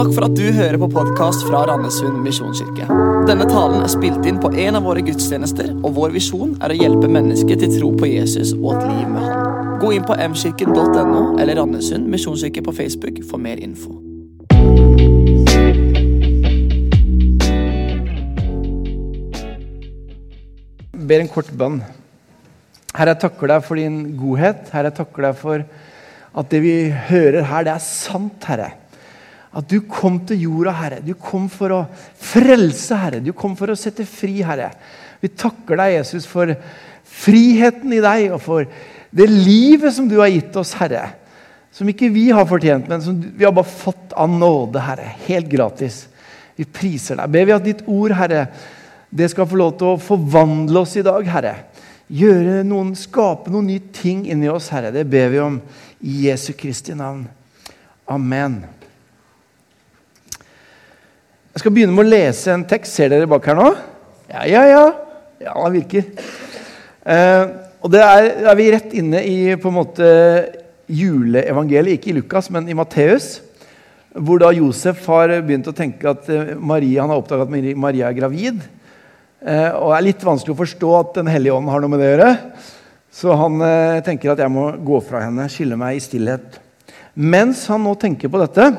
Takk for at du hører på podkast fra Randesund misjonskirke. Denne talen er spilt inn på en av våre gudstjenester, og vår visjon er å hjelpe mennesker til tro på Jesus og et liv med Han. Gå inn på mkirken.no eller Randesund misjonskirke på Facebook for mer info. ber en kort bønn. Herre, jeg takker deg for din godhet. Herre, jeg takker deg for at det vi hører her, det er sant, Herre. At du kom til jorda, Herre. Du kom for å frelse, Herre. Du kom for å sette fri, Herre. Vi takker deg, Jesus, for friheten i deg og for det livet som du har gitt oss, Herre. Som ikke vi har fortjent, men som vi har bare fått av nåde, Herre. Helt gratis. Vi priser deg. Ber vi at ditt ord, Herre, det skal få lov til å forvandle oss i dag, Herre. Gjøre noen, Skape noen nye ting inni oss, Herre. Det ber vi om i Jesu Kristi navn. Amen. Jeg skal begynne med å lese en tekst. Ser dere bak her nå? Ja, ja, ja. Ja, det virker. Eh, og det er, er, vi rett inne i på en måte juleevangeliet, ikke i Lukas, men i Matteus. Hvor da Josef har begynt å tenke at eh, Maria, han har oppdaga at Maria er gravid. Eh, og det er litt vanskelig å forstå at Den hellige ånd har noe med det å gjøre. Så han eh, tenker at jeg må gå fra henne, skille meg i stillhet. Mens han nå tenker på dette,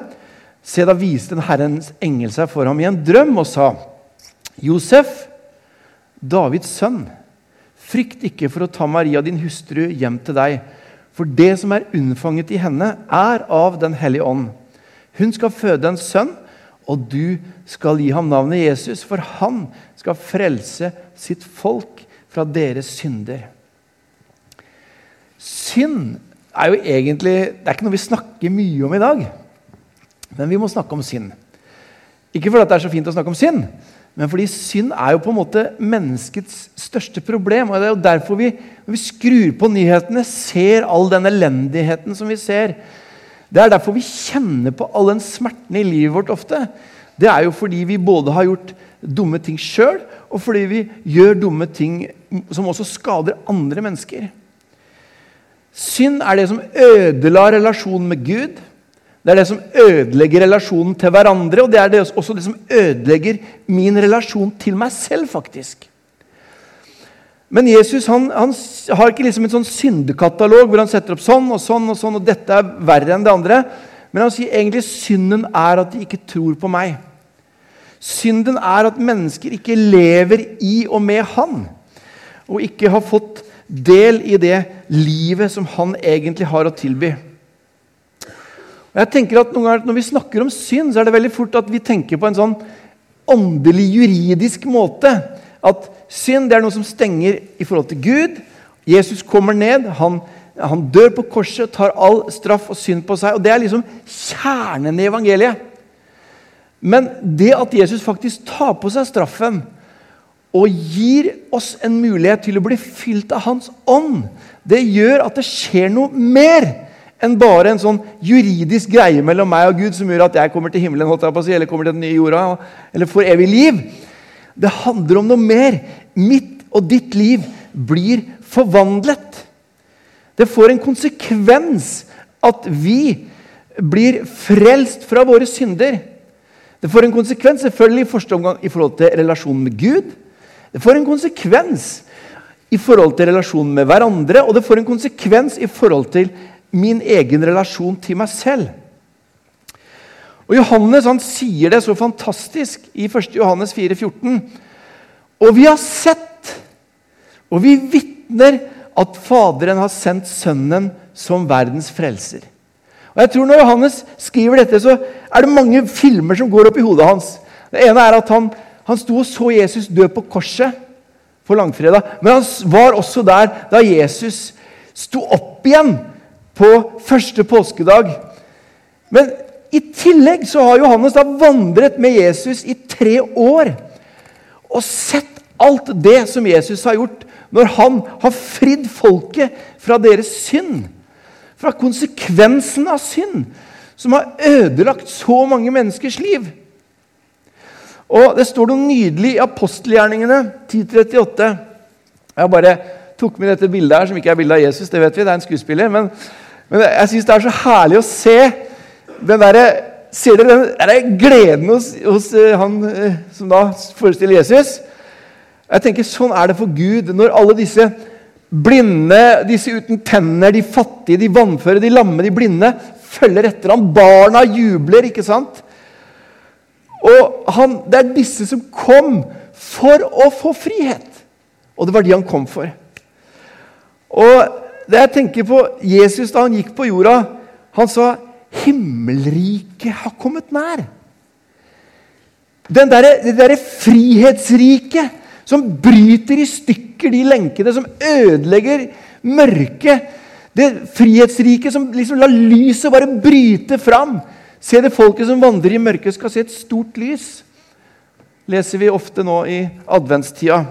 se da viste den Herrens engel seg for ham i en drøm og sa, Josef, Davids sønn, frykt ikke for å ta Maria, din hustru, hjem til deg. For det som er unnfanget i henne, er av Den hellige ånd. Hun skal føde en sønn, og du skal gi ham navnet Jesus, for han skal frelse sitt folk fra deres synder. Synd er jo egentlig Det er ikke noe vi snakker mye om i dag. Men vi må snakke om synd. Ikke fordi det er så fint å snakke om synd, men fordi synd er jo på en måte menneskets største problem. og Det er jo derfor vi, når vi skrur på nyhetene, ser all den elendigheten som vi ser. Det er derfor vi kjenner på all den smerten i livet vårt ofte. Det er jo fordi vi både har gjort dumme ting sjøl, og fordi vi gjør dumme ting som også skader andre mennesker. Synd er det som ødela relasjonen med Gud. Det er det som ødelegger relasjonen til hverandre, og det er det også det som ødelegger min relasjon til meg selv, faktisk. Men Jesus han, han har ikke liksom en sånn syndekatalog hvor han setter opp sånn og sånn og sånn, og dette er verre enn det andre. Men han sier egentlig synden er at de ikke tror på meg. Synden er at mennesker ikke lever i og med Han, og ikke har fått del i det livet som Han egentlig har å tilby. Jeg tenker at noen ganger Når vi snakker om synd, så er det veldig fort at vi tenker på en sånn åndelig, juridisk måte. At synd det er noe som stenger i forhold til Gud. Jesus kommer ned. han han dør på korset, tar all straff og synd på seg. og Det er liksom kjernen i evangeliet. Men det at Jesus faktisk tar på seg straffen og gir oss en mulighet til å bli fylt av Hans ånd, det gjør at det skjer noe mer enn bare en sånn juridisk greie mellom meg og Gud som gjør at jeg kommer til himmelen eller kommer til den nye jorda eller får evig liv. Det handler om noe mer. Mitt og ditt liv blir forvandlet. Det får en konsekvens at vi blir frelst fra våre synder. Det får en konsekvens selvfølgelig i første omgang i forhold til relasjonen med Gud. Det får en konsekvens i forhold til relasjonen med hverandre, og det får en konsekvens i forhold til min egen relasjon til meg selv. Og Johannes han sier det så fantastisk i 1. Johannes 4, 14. Og vi har sett, og vi vitner at Faderen har sendt Sønnen som verdens frelser. Og jeg tror Når Johannes skriver dette, så er det mange filmer som går opp i hodet hans. Det ene er at han, han sto og så Jesus dø på korset på langfredag. Men han var også der da Jesus sto opp igjen på første påskedag. Men i tillegg så har Johannes da vandret med Jesus i tre år og sett alt det som Jesus har gjort når han har fridd folket fra deres synd fra konsekvensen av synd, som har ødelagt så mange menneskers liv. Og Det står noe nydelig i apostelgjerningene 1038. Jeg bare tok med dette bildet her, som ikke er bildet av Jesus. det vet vi, det er en skuespiller, Men, men jeg syns det er så herlig å se den derre ser dere den der gleden hos, hos eh, han eh, som da forestiller Jesus? Jeg tenker Sånn er det for Gud når alle disse blinde, disse uten tenner, de fattige, de vannføre, de lamme, de blinde følger etter ham. Barna jubler, ikke sant? Og han, Det er disse som kom for å få frihet. Og det var de han kom for. Og det jeg tenker på Jesus da han gikk på jorda, han sa 'Himmelriket har kommet nær'. Den der, det derre frihetsriket som bryter i stykker de lenkene, som ødelegger mørket. Det frihetsriket som liksom lar lyset bare bryte fram. Se det folket som vandrer i mørket, skal se et stort lys. leser vi ofte nå i adventstida.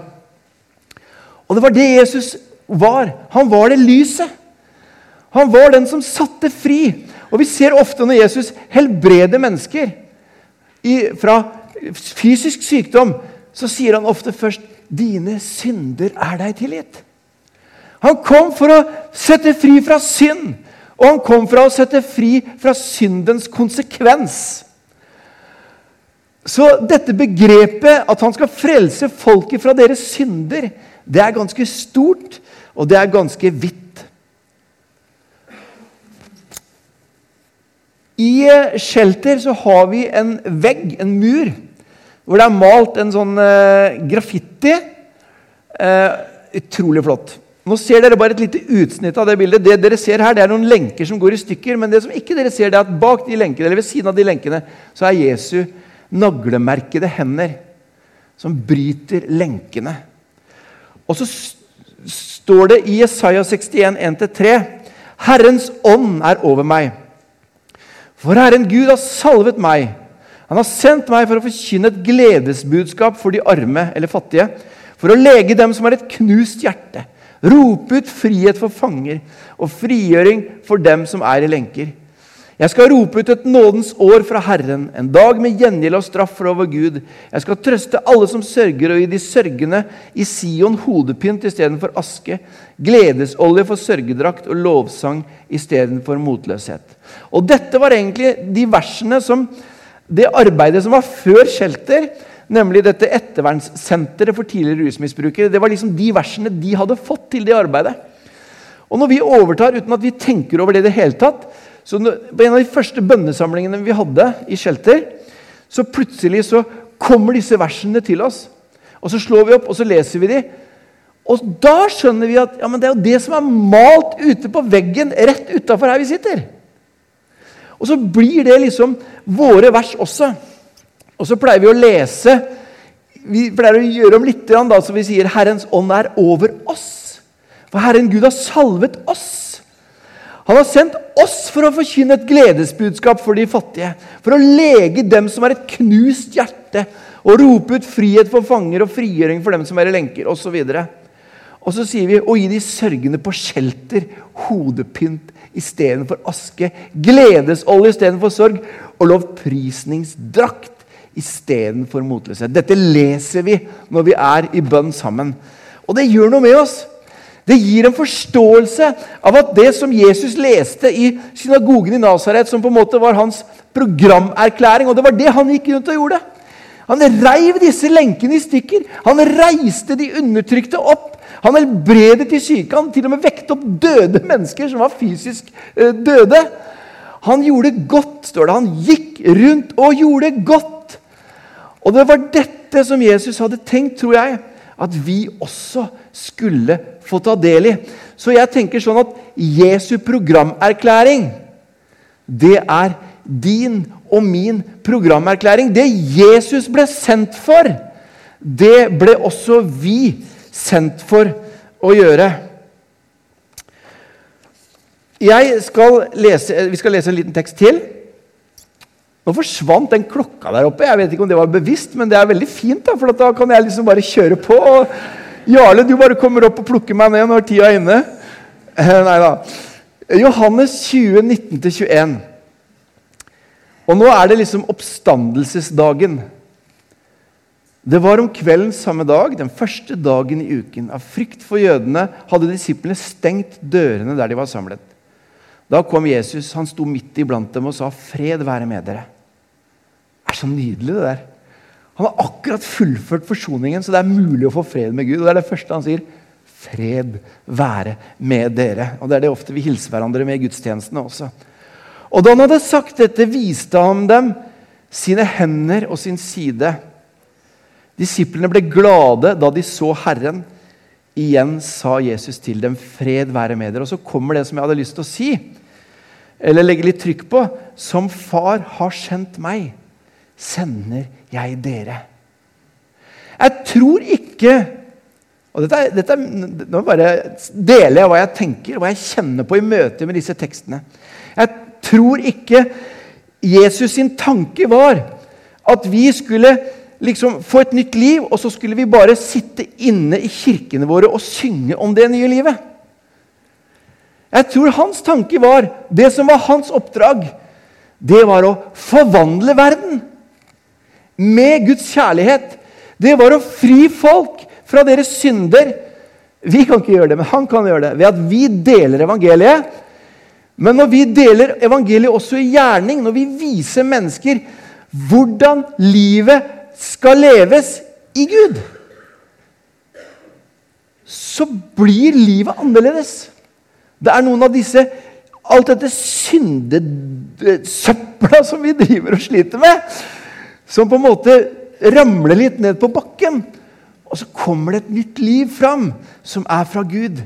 Og det var det Jesus var. Han var det lyset. Han var den som satte fri. Og Vi ser ofte når Jesus helbreder mennesker i, fra fysisk sykdom, så sier han ofte først 'Dine synder er deg tilgitt'. Han kom for å sette fri fra synd, og han kom for å sette fri fra syndens konsekvens. Så dette begrepet, at han skal frelse folket fra deres synder, det er ganske stort, og det er ganske vidt. I eh, Shelter så har vi en vegg, en mur, hvor det er malt en sånn uh, graffiti. Eh, utrolig flott. Nå ser dere bare et lite utsnitt av det bildet. Det dere ser her, det er noen lenker som går i stykker. Men det som ikke dere ser, det er at bak de lenkene, eller ved siden av de lenkene så er Jesu naglemerkede hender som bryter lenkene. Og så står det i Jesaja 61, 1-3.: Herrens ånd er over meg. For Herren Gud har salvet meg. Han har sendt meg for å forkynne et gledesbudskap for de arme eller fattige. For å lege dem som har et knust hjerte. Rope ut frihet for fanger og frigjøring for dem som er i lenker. Jeg skal rope ut et nådens år fra Herren, en dag med gjengjeld og straff fra over Gud. Jeg skal trøste alle som sørger, og gi de sørgende i Sion hodepynt istedenfor aske, gledesolje for sørgedrakt og lovsang istedenfor motløshet. Og Dette var egentlig de versene som det arbeidet som var før Shelter, nemlig dette ettervernssenteret for tidligere rusmisbrukere, det var liksom de versene de hadde fått til det arbeidet. Og når vi overtar uten at vi tenker over det i det hele tatt, så På en av de første bønnesamlingene vi hadde i Shelter, så plutselig så kommer disse versene til oss. Og Så slår vi opp og så leser vi de. Og da skjønner vi at ja, det er jo det som er malt ute på veggen rett utafor her vi sitter. Og så blir det liksom våre vers også. Og så pleier vi å lese Vi pleier å gjøre om litt, da, så vi sier 'Herrens ånd er over oss'. For Herren Gud har salvet oss. Han har sendt oss for å forkynne et gledesbudskap for de fattige. For å lege dem som har et knust hjerte, og rope ut frihet for fanger og frigjøring for dem som er i lenker, osv. Og så sier vi å gi de sørgende på shelter, hodepynt istedenfor aske, gledesolje istedenfor sorg, og lovprisningsdrakt istedenfor motløshet. Dette leser vi når vi er i bønn sammen. Og det gjør noe med oss. Det gir en forståelse av at det som Jesus leste i synagogen i Nasaret, som på en måte var hans programerklæring, og det var det han gikk rundt og gjorde Han reiv disse lenkene i stykker. Han reiste de undertrykte opp. Han helbredet de syke. Han til og med vekte opp døde mennesker som var fysisk uh, døde. Han gjorde godt, står det. Han gikk rundt og gjorde godt. Og det var dette som Jesus hadde tenkt, tror jeg, at vi også skulle få ta del i. Så jeg tenker sånn at Jesu programerklæring, det er din og min programerklæring. Det Jesus ble sendt for, det ble også vi sendt for å gjøre. Skal lese, vi skal lese en liten tekst til. Nå forsvant den klokka der oppe. Jeg vet ikke om det var bevisst, men det er veldig fint. Da, for da kan jeg liksom bare kjøre på. og Jarle, du bare kommer opp og plukker meg ned når tida er inne. Eh, nei da. Johannes 20, 19-21. Og nå er det liksom oppstandelsesdagen. Det var om kvelden samme dag, den første dagen i uken. Av frykt for jødene hadde disiplene stengt dørene der de var samlet. Da kom Jesus, han sto midt iblant dem og sa, 'Fred være med dere'. Det er så nydelig, det der. Han har akkurat fullført forsoningen, så det er mulig å få fred med Gud. Og det er det første han sier. Fred være med dere. Og Det er det ofte vi hilser hverandre med i gudstjenestene også. Og Da han hadde sagt dette, viste han dem sine hender og sin side. Disiplene ble glade da de så Herren. Igjen sa Jesus til dem, 'Fred være med dere.' Og så kommer det som jeg hadde lyst til å si, eller legge litt trykk på. Som Far har sendt meg, sender jeg dere. Jeg tror ikke og dette, dette, Nå bare deler jeg hva jeg tenker hva jeg kjenner på i møte med disse tekstene. Jeg tror ikke Jesus sin tanke var at vi skulle liksom få et nytt liv, og så skulle vi bare sitte inne i kirkene våre og synge om det nye livet. Jeg tror hans tanke var Det som var hans oppdrag, det var å forvandle verden med Guds kjærlighet. Det var å fri folk fra deres synder. Vi kan ikke gjøre det, men han kan gjøre det ved at vi deler evangeliet. Men når vi deler evangeliet også i gjerning, når vi viser mennesker hvordan livet skal leves i Gud, så blir livet annerledes. Det er noen av disse Alt dette syndesøpla som vi driver og sliter med, som på en måte ramler litt ned på bakken. Og så kommer det et nytt liv fram som er fra Gud.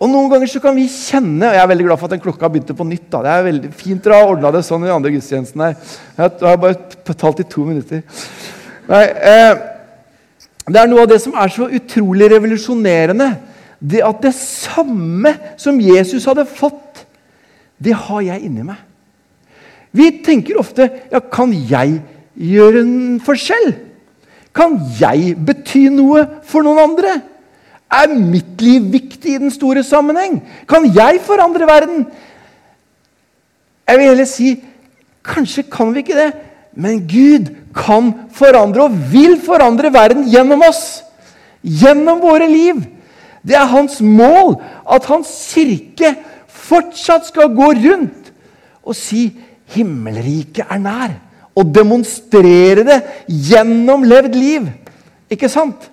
Og Noen ganger så kan vi kjenne og Jeg er veldig glad for at den klokka begynte på nytt. da. Det er veldig fint dere har ordna det sånn i den andre gudstjenesten her. Jeg har bare talt i to minutter. Nei, eh, det er noe av det som er så utrolig revolusjonerende. Det at det samme som Jesus hadde fått, det har jeg inni meg. Vi tenker ofte ja, Kan jeg gjøre en forskjell? Kan jeg bety noe for noen andre? Er mitt liv viktig i den store sammenheng? Kan jeg forandre verden? Jeg vil heller si kanskje kan vi ikke det, men Gud kan forandre og vil forandre verden gjennom oss. Gjennom våre liv. Det er hans mål at hans kirke fortsatt skal gå rundt og si 'Himmelriket er nær' og demonstrere det gjennom levd liv. Ikke sant?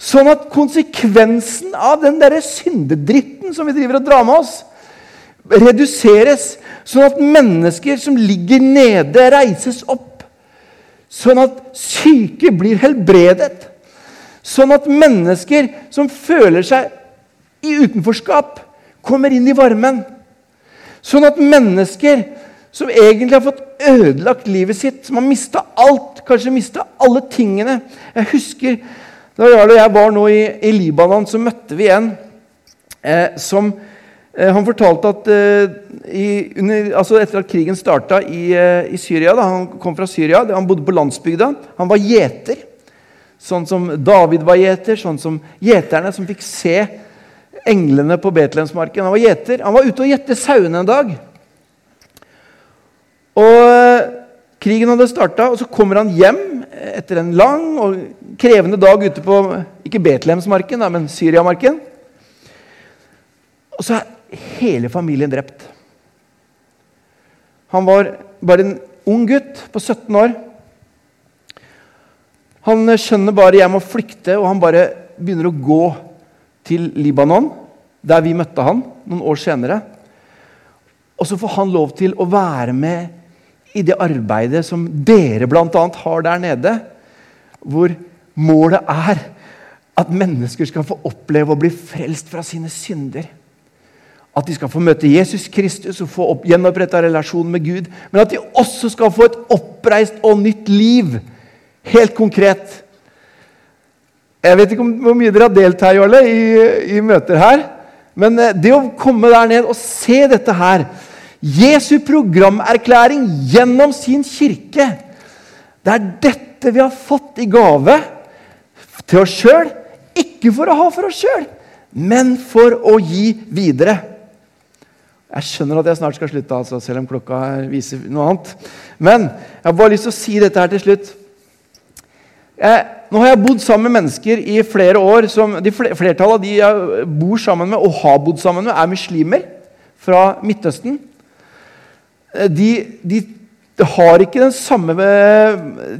Sånn at konsekvensen av den der syndedritten som vi driver og drar med oss, reduseres. Sånn at mennesker som ligger nede, reises opp. Sånn at syke blir helbredet. Sånn at mennesker som føler seg i utenforskap, kommer inn i varmen. Sånn at mennesker som egentlig har fått ødelagt livet sitt, som har mista alt, kanskje mista alle tingene. Jeg husker da Jarl og jeg var nå i, i, Libanon, så møtte vi en eh, som eh, Han fortalte at eh, i, under, altså etter at krigen starta i, eh, i, Syria da, Han kom fra Syria, han bodde på landsbygda. Han var gjeter. Sånn som David var gjeter, sånn som gjeterne som fikk se englene på Betlehemsmarken. Han var gjeter. Han var ute og gjette sauene en dag. Og eh, Krigen hadde starta, og så kommer han hjem etter en lang og krevende dag ute på ikke Betlehemsmarken, men Syriamarken. Og så er hele familien drept. Han var bare en ung gutt på 17 år. Han skjønner bare 'jeg må flykte', og han bare begynner å gå til Libanon, der vi møtte han noen år senere. Og så får han lov til å være med i det arbeidet som dere bl.a. har der nede, hvor målet er at mennesker skal få oppleve å bli frelst fra sine synder. At de skal få møte Jesus Kristus og få gjenoppretta relasjonen med Gud. Men at de også skal få et oppreist og nytt liv. Helt konkret. Jeg vet ikke hvor mye dere har delt her, Jarle, i, i møter her. Men eh, det å komme der ned og se dette her Jesu programerklæring gjennom sin kirke. Det er dette vi har fått i gave til oss sjøl. Ikke for å ha for oss sjøl, men for å gi videre. Jeg skjønner at jeg snart skal slutte, altså, selv om klokka viser noe annet. Men jeg har bare lyst til å si dette her til slutt. Jeg, nå har jeg bodd sammen med mennesker i flere år. Som de Flertallet av de jeg bor sammen med og har bodd sammen med, er muslimer fra Midtøsten. Eh, de, de, de har ikke den samme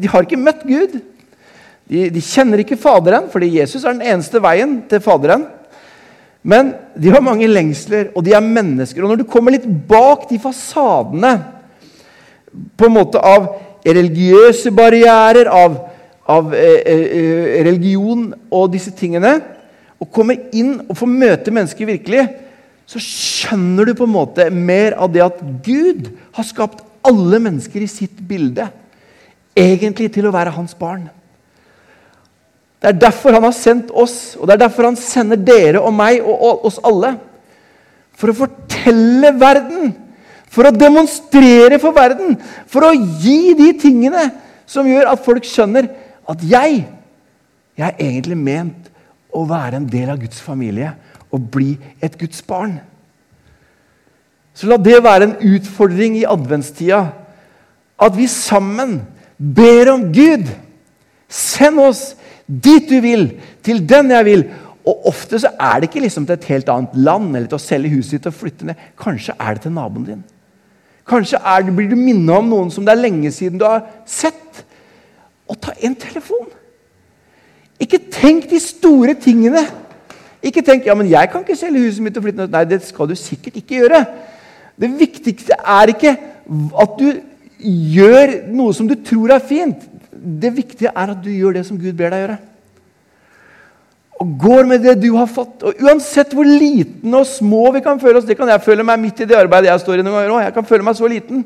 De har ikke møtt Gud. De, de kjenner ikke Faderen, fordi Jesus er den eneste veien til Faderen. Men de har mange lengsler, og de er mennesker. Og når du kommer litt bak de fasadene på en måte av religiøse barrierer, av, av eh, eh, religion og disse tingene, og kommer inn og får møte mennesker virkelig, så skjønner du på en måte mer av det at Gud har skapt alle mennesker i sitt bilde. Egentlig til å være hans barn. Det er derfor han har sendt oss, og det er derfor han sender dere og meg og oss alle. For å fortelle verden, for å demonstrere for verden, for å gi de tingene som gjør at folk skjønner at jeg, jeg er egentlig ment å være en del av Guds familie og bli et Guds barn. Så la det være en utfordring i adventstida. At vi sammen ber om Gud. Send oss dit du vil, til den jeg vil. Og Ofte så er det ikke liksom til et helt annet land eller til å selge huset ditt og flytte ned. Kanskje er det til naboen din. Kanskje det, blir du minnet om noen som det er lenge siden du har sett. Og ta en telefon. Ikke tenk de store tingene. Ikke tenk ja, men jeg kan ikke selge huset mitt og flytte. Nei, det skal du sikkert ikke gjøre. Det viktigste er ikke at du gjør noe som du tror er fint. Det viktige er at du gjør det som Gud ber deg gjøre. Og går med det du har fått. Og Uansett hvor liten og små vi kan føle oss Det kan jeg føle meg midt i det arbeidet jeg står i noen ganger òg. Jeg kan føle meg så liten.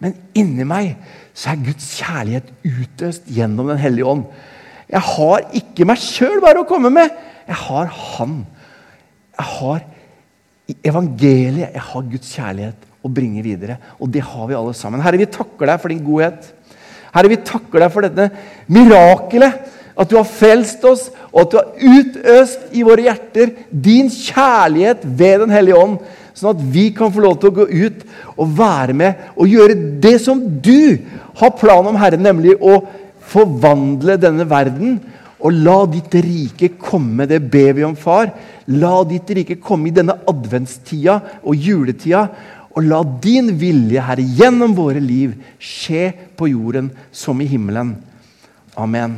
Men inni meg så er Guds kjærlighet utøst gjennom Den hellige ånd. Jeg har ikke meg sjøl bare å komme med. Jeg har Han. Jeg har evangeliet. Jeg har Guds kjærlighet å bringe videre. Og det har vi alle sammen. Herre, vi takker deg for din godhet. Herre, vi takker deg for dette mirakelet. At du har frelst oss, og at du har utøst i våre hjerter din kjærlighet ved Den hellige ånd. Sånn at vi kan få lov til å gå ut og være med og gjøre det som du har plan om, Herre, nemlig å forvandle denne verden. Og la ditt rike komme. Det ber vi om, far. La ditt rike komme i denne adventstida og juletida. Og la din vilje, Herre, gjennom våre liv skje på jorden som i himmelen. Amen.